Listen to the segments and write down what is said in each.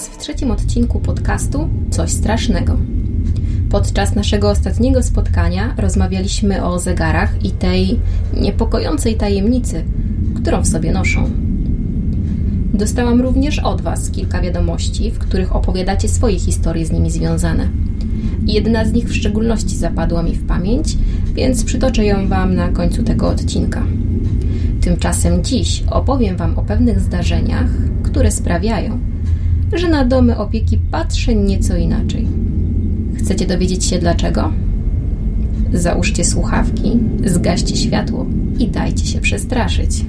Was w trzecim odcinku podcastu Coś Strasznego. Podczas naszego ostatniego spotkania rozmawialiśmy o zegarach i tej niepokojącej tajemnicy, którą w sobie noszą. Dostałam również od Was kilka wiadomości, w których opowiadacie swoje historie z nimi związane. Jedna z nich w szczególności zapadła mi w pamięć, więc przytoczę ją Wam na końcu tego odcinka. Tymczasem dziś opowiem Wam o pewnych zdarzeniach, które sprawiają, że na domy opieki patrzę nieco inaczej. Chcecie dowiedzieć się dlaczego? Załóżcie słuchawki, zgaście światło i dajcie się przestraszyć.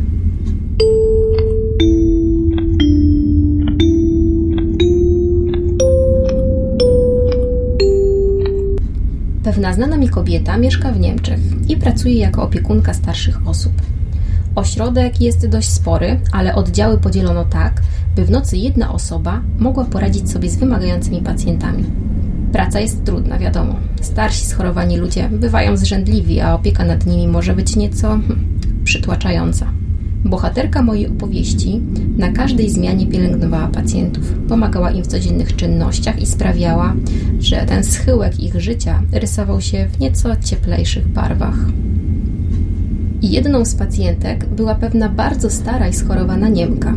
Pewna znana mi kobieta mieszka w Niemczech i pracuje jako opiekunka starszych osób. Ośrodek jest dość spory, ale oddziały podzielono tak, by w nocy jedna osoba mogła poradzić sobie z wymagającymi pacjentami. Praca jest trudna, wiadomo. Starsi schorowani ludzie bywają zrzędliwi, a opieka nad nimi może być nieco hm, przytłaczająca. Bohaterka mojej opowieści na każdej zmianie pielęgnowała pacjentów, pomagała im w codziennych czynnościach i sprawiała, że ten schyłek ich życia rysował się w nieco cieplejszych barwach. Jedną z pacjentek była pewna bardzo stara i schorowana Niemka.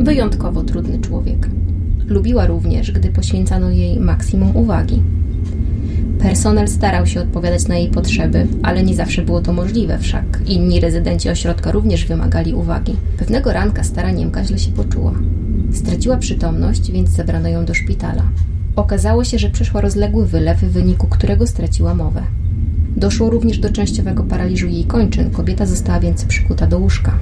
Wyjątkowo trudny człowiek. Lubiła również, gdy poświęcano jej maksimum uwagi. Personel starał się odpowiadać na jej potrzeby, ale nie zawsze było to możliwe, wszak inni rezydenci ośrodka również wymagali uwagi. Pewnego ranka stara Niemka źle się poczuła. Straciła przytomność, więc zabrano ją do szpitala. Okazało się, że przeszła rozległy wylew, w wyniku którego straciła mowę. Doszło również do częściowego paraliżu jej kończyn, kobieta została więc przykuta do łóżka.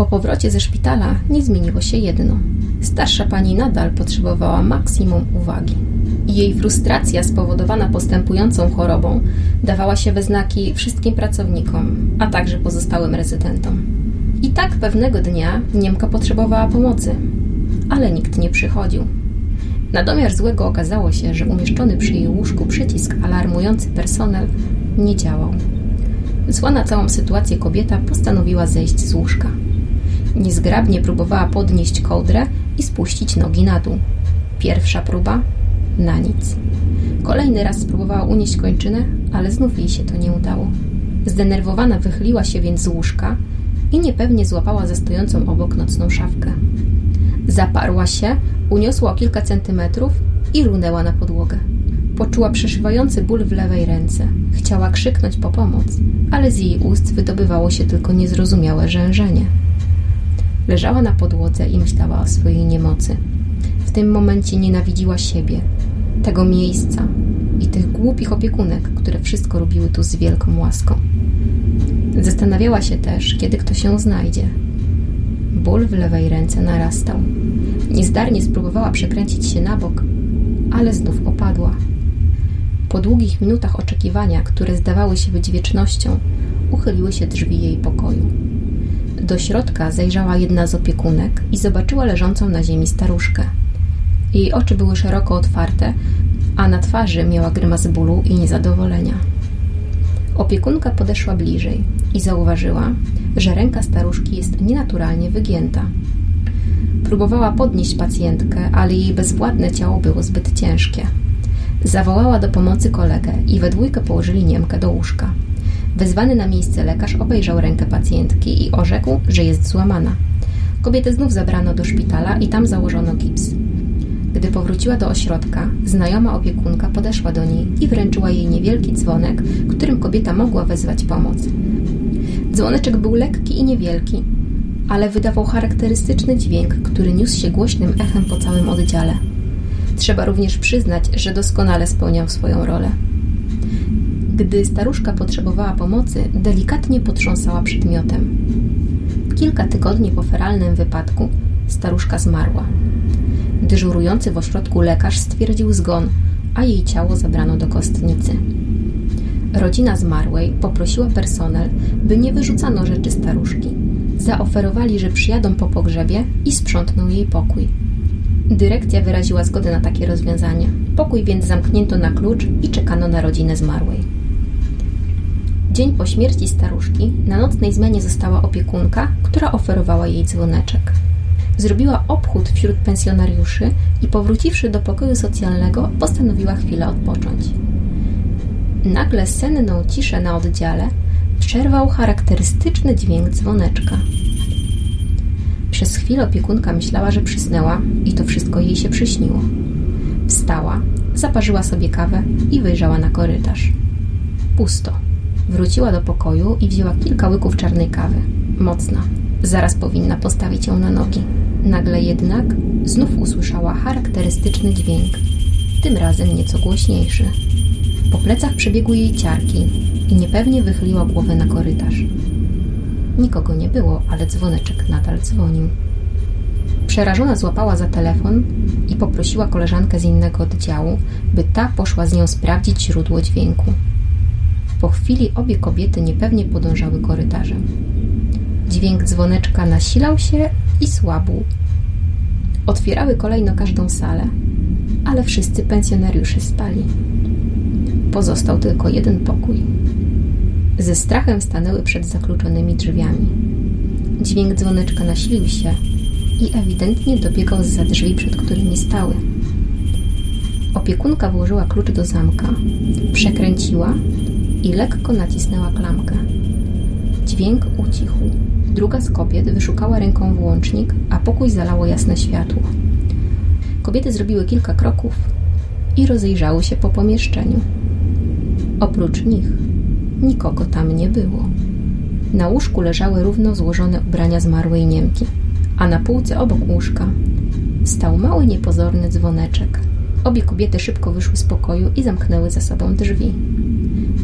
Po powrocie ze szpitala nie zmieniło się jedno. Starsza pani nadal potrzebowała maksimum uwagi. Jej frustracja spowodowana postępującą chorobą dawała się we znaki wszystkim pracownikom, a także pozostałym rezydentom. I tak pewnego dnia Niemka potrzebowała pomocy, ale nikt nie przychodził. Na domiar złego okazało się, że umieszczony przy jej łóżku przycisk alarmujący personel nie działał. Zła na całą sytuację kobieta postanowiła zejść z łóżka. Niezgrabnie próbowała podnieść kołdrę i spuścić nogi na dół. Pierwsza próba na nic. Kolejny raz spróbowała unieść kończynę, ale znów jej się to nie udało. Zdenerwowana wychyliła się więc z łóżka i niepewnie złapała za stojącą obok nocną szafkę. Zaparła się, uniosła o kilka centymetrów i runęła na podłogę. Poczuła przeszywający ból w lewej ręce. Chciała krzyknąć po pomoc, ale z jej ust wydobywało się tylko niezrozumiałe rzężenie. Leżała na podłodze i myślała o swojej niemocy. W tym momencie nienawidziła siebie, tego miejsca i tych głupich opiekunek, które wszystko robiły tu z wielką łaską. Zastanawiała się też, kiedy kto się znajdzie. Ból w lewej ręce narastał. Niezdarnie spróbowała przekręcić się na bok, ale znów opadła. Po długich minutach oczekiwania, które zdawały się być wiecznością, uchyliły się drzwi jej pokoju. Do środka zajrzała jedna z opiekunek i zobaczyła leżącą na ziemi staruszkę. Jej oczy były szeroko otwarte, a na twarzy miała grymas bólu i niezadowolenia. Opiekunka podeszła bliżej i zauważyła, że ręka staruszki jest nienaturalnie wygięta. Próbowała podnieść pacjentkę, ale jej bezwładne ciało było zbyt ciężkie. Zawołała do pomocy kolegę i we dwójkę położyli Niemkę do łóżka. Wezwany na miejsce lekarz obejrzał rękę pacjentki i orzekł, że jest złamana. Kobietę znów zabrano do szpitala i tam założono gips. Gdy powróciła do ośrodka, znajoma opiekunka podeszła do niej i wręczyła jej niewielki dzwonek, którym kobieta mogła wezwać pomoc. Dzwoneczek był lekki i niewielki, ale wydawał charakterystyczny dźwięk, który niósł się głośnym echem po całym oddziale. Trzeba również przyznać, że doskonale spełniał swoją rolę. Gdy staruszka potrzebowała pomocy, delikatnie potrząsała przedmiotem. Kilka tygodni po feralnym wypadku staruszka zmarła. Dyżurujący w ośrodku lekarz stwierdził zgon, a jej ciało zabrano do kostnicy. Rodzina zmarłej poprosiła personel, by nie wyrzucano rzeczy staruszki. Zaoferowali, że przyjadą po pogrzebie i sprzątną jej pokój. Dyrekcja wyraziła zgodę na takie rozwiązanie. Pokój więc zamknięto na klucz i czekano na rodzinę zmarłej. Dzień po śmierci staruszki na nocnej zmianie została opiekunka, która oferowała jej dzwoneczek. Zrobiła obchód wśród pensjonariuszy i powróciwszy do pokoju socjalnego, postanowiła chwilę odpocząć. Nagle senną ciszę na oddziale przerwał charakterystyczny dźwięk dzwoneczka. Przez chwilę opiekunka myślała, że przysnęła i to wszystko jej się przyśniło. Wstała, zaparzyła sobie kawę i wyjrzała na korytarz. Pusto. Wróciła do pokoju i wzięła kilka łyków czarnej kawy. Mocna. Zaraz powinna postawić ją na nogi. Nagle jednak znów usłyszała charakterystyczny dźwięk, tym razem nieco głośniejszy. Po plecach przebiegły jej ciarki i niepewnie wychyliła głowę na korytarz. Nikogo nie było, ale dzwoneczek nadal dzwonił. Przerażona złapała za telefon i poprosiła koleżankę z innego oddziału, by ta poszła z nią sprawdzić źródło dźwięku. Po chwili obie kobiety niepewnie podążały korytarzem. Dźwięk dzwoneczka nasilał się i słabł. Otwierały kolejno każdą salę, ale wszyscy pensjonariusze spali. Pozostał tylko jeden pokój. Ze strachem stanęły przed zakluczonymi drzwiami. Dźwięk dzwoneczka nasilił się i ewidentnie dobiegał za drzwi, przed którymi stały. Opiekunka włożyła klucz do zamka, przekręciła i lekko nacisnęła klamkę. Dźwięk ucichł. Druga z kobiet wyszukała ręką włącznik, a pokój zalało jasne światło. Kobiety zrobiły kilka kroków i rozejrzały się po pomieszczeniu. Oprócz nich nikogo tam nie było. Na łóżku leżały równo złożone ubrania zmarłej Niemki, a na półce obok łóżka stał mały niepozorny dzwoneczek. Obie kobiety szybko wyszły z pokoju i zamknęły za sobą drzwi.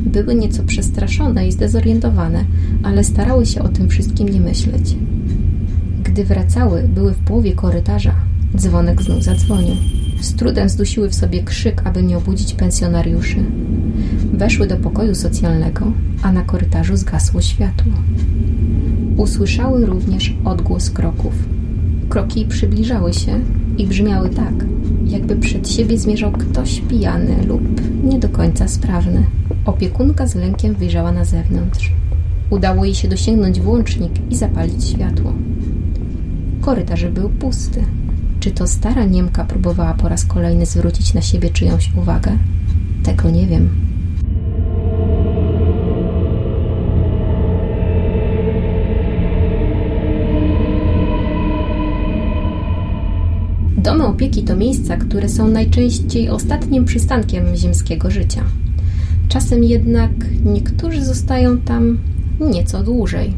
Były nieco przestraszone i zdezorientowane, ale starały się o tym wszystkim nie myśleć. Gdy wracały, były w połowie korytarza. Dzwonek znów zadzwonił. Z trudem zdusiły w sobie krzyk, aby nie obudzić pensjonariuszy. Weszły do pokoju socjalnego, a na korytarzu zgasło światło. Usłyszały również odgłos kroków. Kroki przybliżały się i brzmiały tak, jakby przed siebie zmierzał ktoś pijany lub nie do końca sprawny. Opiekunka z lękiem wyjrzała na zewnątrz. Udało jej się dosięgnąć włącznik i zapalić światło. Korytarz był pusty. Czy to stara Niemka próbowała po raz kolejny zwrócić na siebie czyjąś uwagę? Tego nie wiem. Domy opieki to miejsca, które są najczęściej ostatnim przystankiem ziemskiego życia. Czasem jednak niektórzy zostają tam nieco dłużej.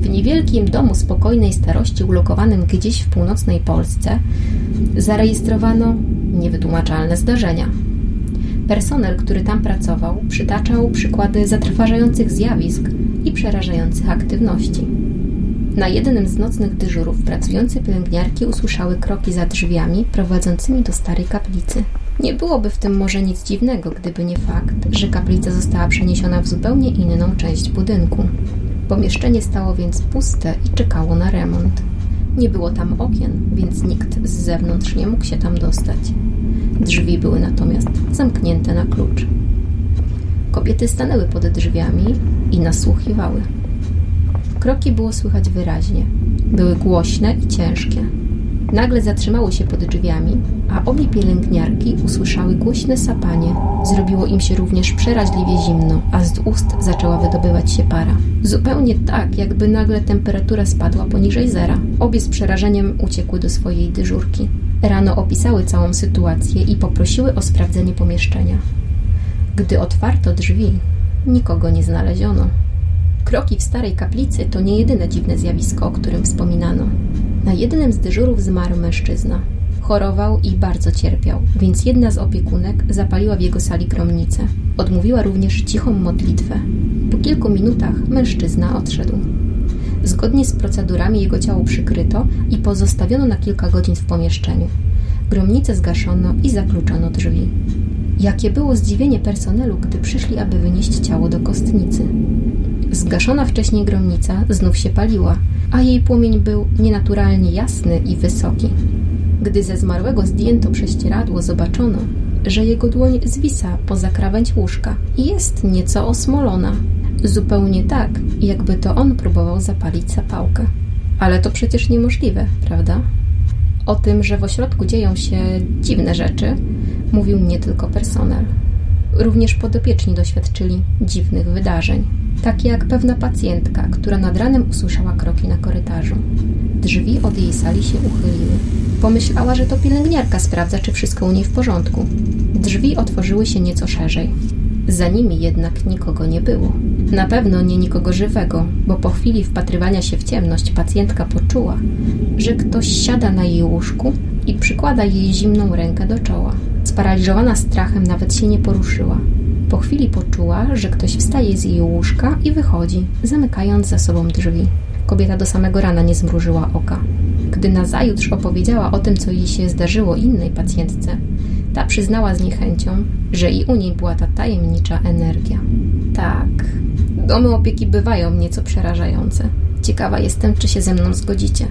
W niewielkim domu spokojnej starości ulokowanym gdzieś w północnej Polsce zarejestrowano niewytłumaczalne zdarzenia. Personel, który tam pracował, przytaczał przykłady zatrważających zjawisk i przerażających aktywności. Na jednym z nocnych dyżurów pracujące pielęgniarki usłyszały kroki za drzwiami prowadzącymi do starej kaplicy. Nie byłoby w tym może nic dziwnego, gdyby nie fakt, że kaplica została przeniesiona w zupełnie inną część budynku. Pomieszczenie stało więc puste i czekało na remont. Nie było tam okien, więc nikt z zewnątrz nie mógł się tam dostać. Drzwi były natomiast zamknięte na klucz. Kobiety stanęły pod drzwiami i nasłuchiwały. Kroki było słychać wyraźnie. Były głośne i ciężkie. Nagle zatrzymały się pod drzwiami, a obie pielęgniarki usłyszały głośne sapanie. Zrobiło im się również przeraźliwie zimno, a z ust zaczęła wydobywać się para. Zupełnie tak, jakby nagle temperatura spadła poniżej zera. Obie z przerażeniem uciekły do swojej dyżurki. Rano opisały całą sytuację i poprosiły o sprawdzenie pomieszczenia. Gdy otwarto drzwi, nikogo nie znaleziono. Kroki w starej kaplicy to nie jedyne dziwne zjawisko, o którym wspominano. Na jednym z dyżurów zmarł mężczyzna. Chorował i bardzo cierpiał, więc jedna z opiekunek zapaliła w jego sali gromnicę. Odmówiła również cichą modlitwę. Po kilku minutach mężczyzna odszedł. Zgodnie z procedurami jego ciało przykryto i pozostawiono na kilka godzin w pomieszczeniu. Gromnicę zgaszono i zakluczono drzwi. Jakie było zdziwienie personelu, gdy przyszli, aby wynieść ciało do kostnicy. Zgaszona wcześniej gromnica znów się paliła, a jej płomień był nienaturalnie jasny i wysoki. Gdy ze zmarłego zdjęto prześcieradło, zobaczono, że jego dłoń zwisa poza krawędź łóżka i jest nieco osmolona. Zupełnie tak, jakby to on próbował zapalić zapałkę. Ale to przecież niemożliwe, prawda? O tym, że w ośrodku dzieją się dziwne rzeczy, mówił nie tylko personel. Również podopieczni doświadczyli dziwnych wydarzeń, takie jak pewna pacjentka, która nad ranem usłyszała kroki na korytarzu. Drzwi od jej sali się uchyliły. Pomyślała, że to pielęgniarka sprawdza, czy wszystko u niej w porządku. Drzwi otworzyły się nieco szerzej. Za nimi jednak nikogo nie było. Na pewno nie nikogo żywego, bo po chwili wpatrywania się w ciemność pacjentka poczuła, że ktoś siada na jej łóżku i przykłada jej zimną rękę do czoła. Sparaliżowana strachem nawet się nie poruszyła. Po chwili poczuła, że ktoś wstaje z jej łóżka i wychodzi, zamykając za sobą drzwi. Kobieta do samego rana nie zmrużyła oka. Gdy nazajutrz opowiedziała o tym, co jej się zdarzyło innej pacjentce, ta przyznała z niechęcią, że i u niej była ta tajemnicza energia. Tak, domy opieki bywają nieco przerażające. Ciekawa jestem, czy się ze mną zgodzicie.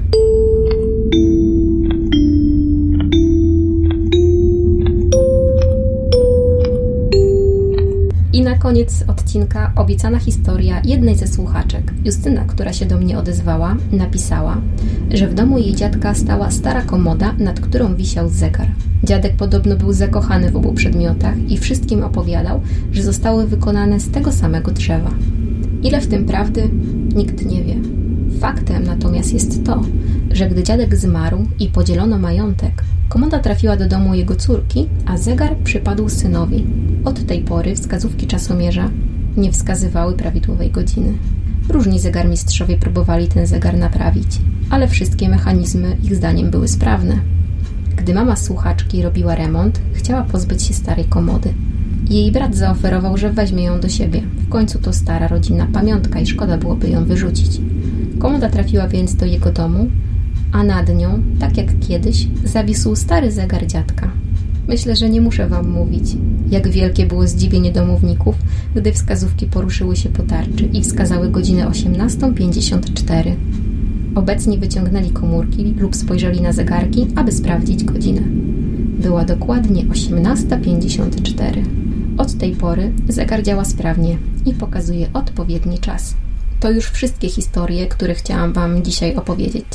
Koniec odcinka obiecana historia jednej ze słuchaczek. Justyna, która się do mnie odezwała, napisała, że w domu jej dziadka stała stara komoda, nad którą wisiał zegar. Dziadek podobno był zakochany w obu przedmiotach i wszystkim opowiadał, że zostały wykonane z tego samego drzewa. Ile w tym prawdy, nikt nie wie. Faktem natomiast jest to, że gdy dziadek zmarł i podzielono majątek, komoda trafiła do domu jego córki, a zegar przypadł synowi. Od tej pory wskazówki czasomierza nie wskazywały prawidłowej godziny. Różni zegarmistrzowie próbowali ten zegar naprawić, ale wszystkie mechanizmy ich zdaniem były sprawne. Gdy mama słuchaczki robiła remont, chciała pozbyć się starej komody. Jej brat zaoferował, że weźmie ją do siebie. W końcu to stara rodzinna pamiątka i szkoda byłoby ją wyrzucić. Komoda trafiła więc do jego domu, a nad nią, tak jak kiedyś, zawisł stary zegar dziadka. Myślę, że nie muszę wam mówić, jak wielkie było zdziwienie domowników, gdy wskazówki poruszyły się po tarczy i wskazały godzinę 18.54. Obecni wyciągnęli komórki lub spojrzeli na zegarki, aby sprawdzić godzinę. Była dokładnie 18.54. Od tej pory zegar działa sprawnie i pokazuje odpowiedni czas. To już wszystkie historie, które chciałam Wam dzisiaj opowiedzieć.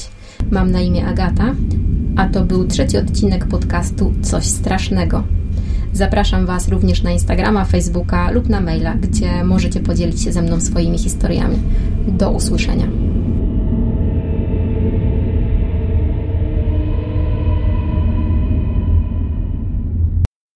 Mam na imię Agata, a to był trzeci odcinek podcastu Coś Strasznego. Zapraszam Was również na Instagrama, Facebooka lub na maila, gdzie możecie podzielić się ze mną swoimi historiami. Do usłyszenia.